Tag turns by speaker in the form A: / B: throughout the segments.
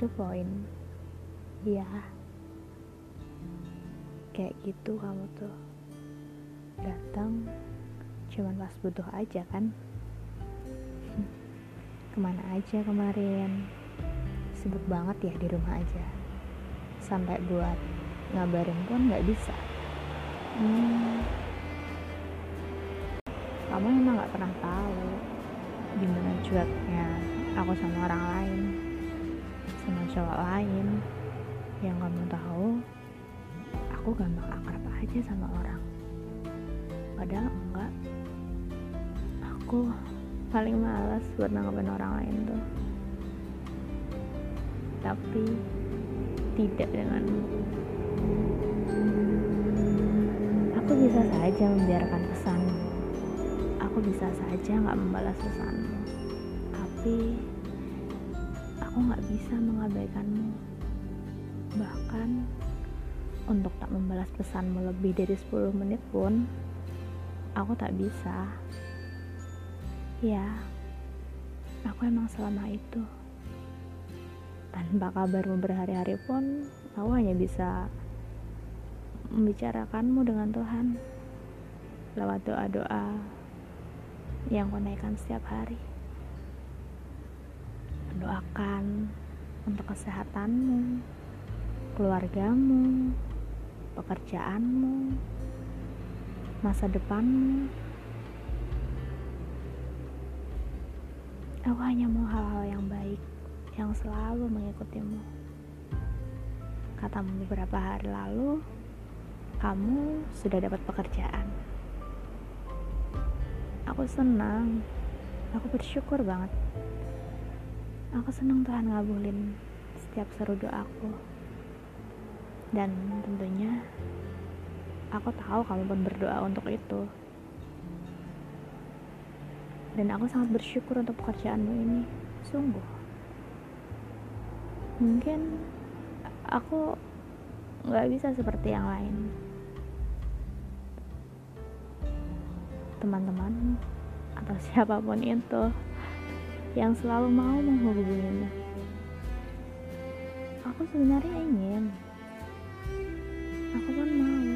A: the point. Ya kayak gitu kamu tuh. Datang cuman pas butuh aja kan? Ke mana aja kemarin? Sibuk banget ya di rumah aja. Sampai buat ngabarin pun nggak bisa. Hmm, kamu emang nggak pernah tahu gimana cueknya aku sama orang lain sama cowok lain yang kamu tahu aku gampang akrab aja sama orang. Padahal enggak. Aku paling malas buat nanggapin orang lain tuh. Tapi tidak denganmu aku bisa saja membiarkan pesanmu aku bisa saja nggak membalas pesanmu. Tapi aku nggak bisa mengabaikanmu. Bahkan untuk tak membalas pesanmu lebih dari 10 menit pun aku tak bisa. Ya aku emang selama itu. Tanpa kabarmu berhari-hari pun aku hanya bisa membicarakanmu dengan Tuhan lewat doa-doa yang kau naikkan setiap hari mendoakan untuk kesehatanmu keluargamu pekerjaanmu masa depanmu Aku hanya mau hal-hal yang baik yang selalu mengikutimu. Katamu beberapa hari lalu, kamu sudah dapat pekerjaan. Aku senang, aku bersyukur banget. Aku senang Tuhan ngabulin setiap seru doaku. Dan tentunya aku tahu kamu pun berdoa untuk itu. Dan aku sangat bersyukur untuk pekerjaanmu ini. Sungguh. Mungkin aku nggak bisa seperti yang lain. Teman-teman atau siapa pun itu yang selalu mau menghubungimu. Aku sebenarnya ingin. Aku pun mau.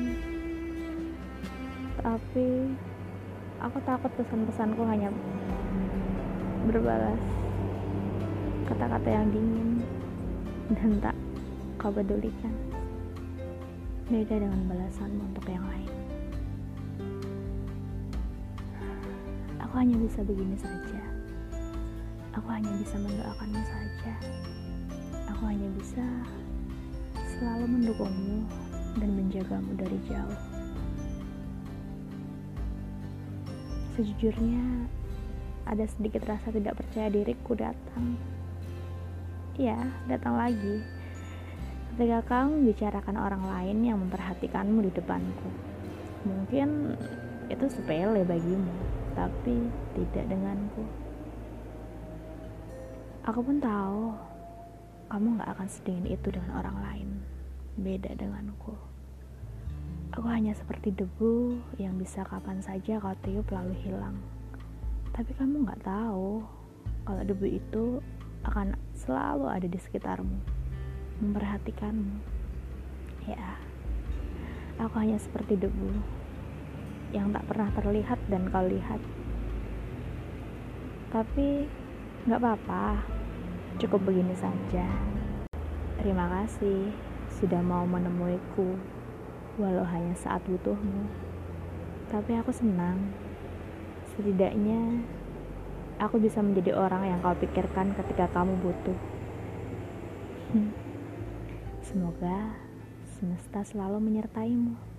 A: Tapi aku takut pesan-pesanku hanya berbalas kata-kata yang dingin dan tak kau pedulikan. Beda dengan balasanmu untuk yang lain. Aku hanya bisa begini saja aku hanya bisa mendoakanmu saja aku hanya bisa selalu mendukungmu dan menjagamu dari jauh Sejujurnya, ada sedikit rasa tidak percaya diriku datang. Ya, datang lagi. Ketika kamu bicarakan orang lain yang memperhatikanmu di depanku. Mungkin itu sepele bagimu, tapi tidak denganku. Aku pun tahu kamu gak akan sedingin itu dengan orang lain. Beda denganku. Aku hanya seperti debu yang bisa kapan saja kau tiup lalu hilang. Tapi kamu nggak tahu kalau debu itu akan selalu ada di sekitarmu, memperhatikanmu. Ya, aku hanya seperti debu yang tak pernah terlihat dan kau lihat. Tapi nggak apa-apa, cukup begini saja. Terima kasih sudah mau menemuiku walau hanya saat butuhmu. Tapi aku senang. Setidaknya aku bisa menjadi orang yang kau pikirkan ketika kamu butuh. Hmm. Semoga semesta selalu menyertaimu.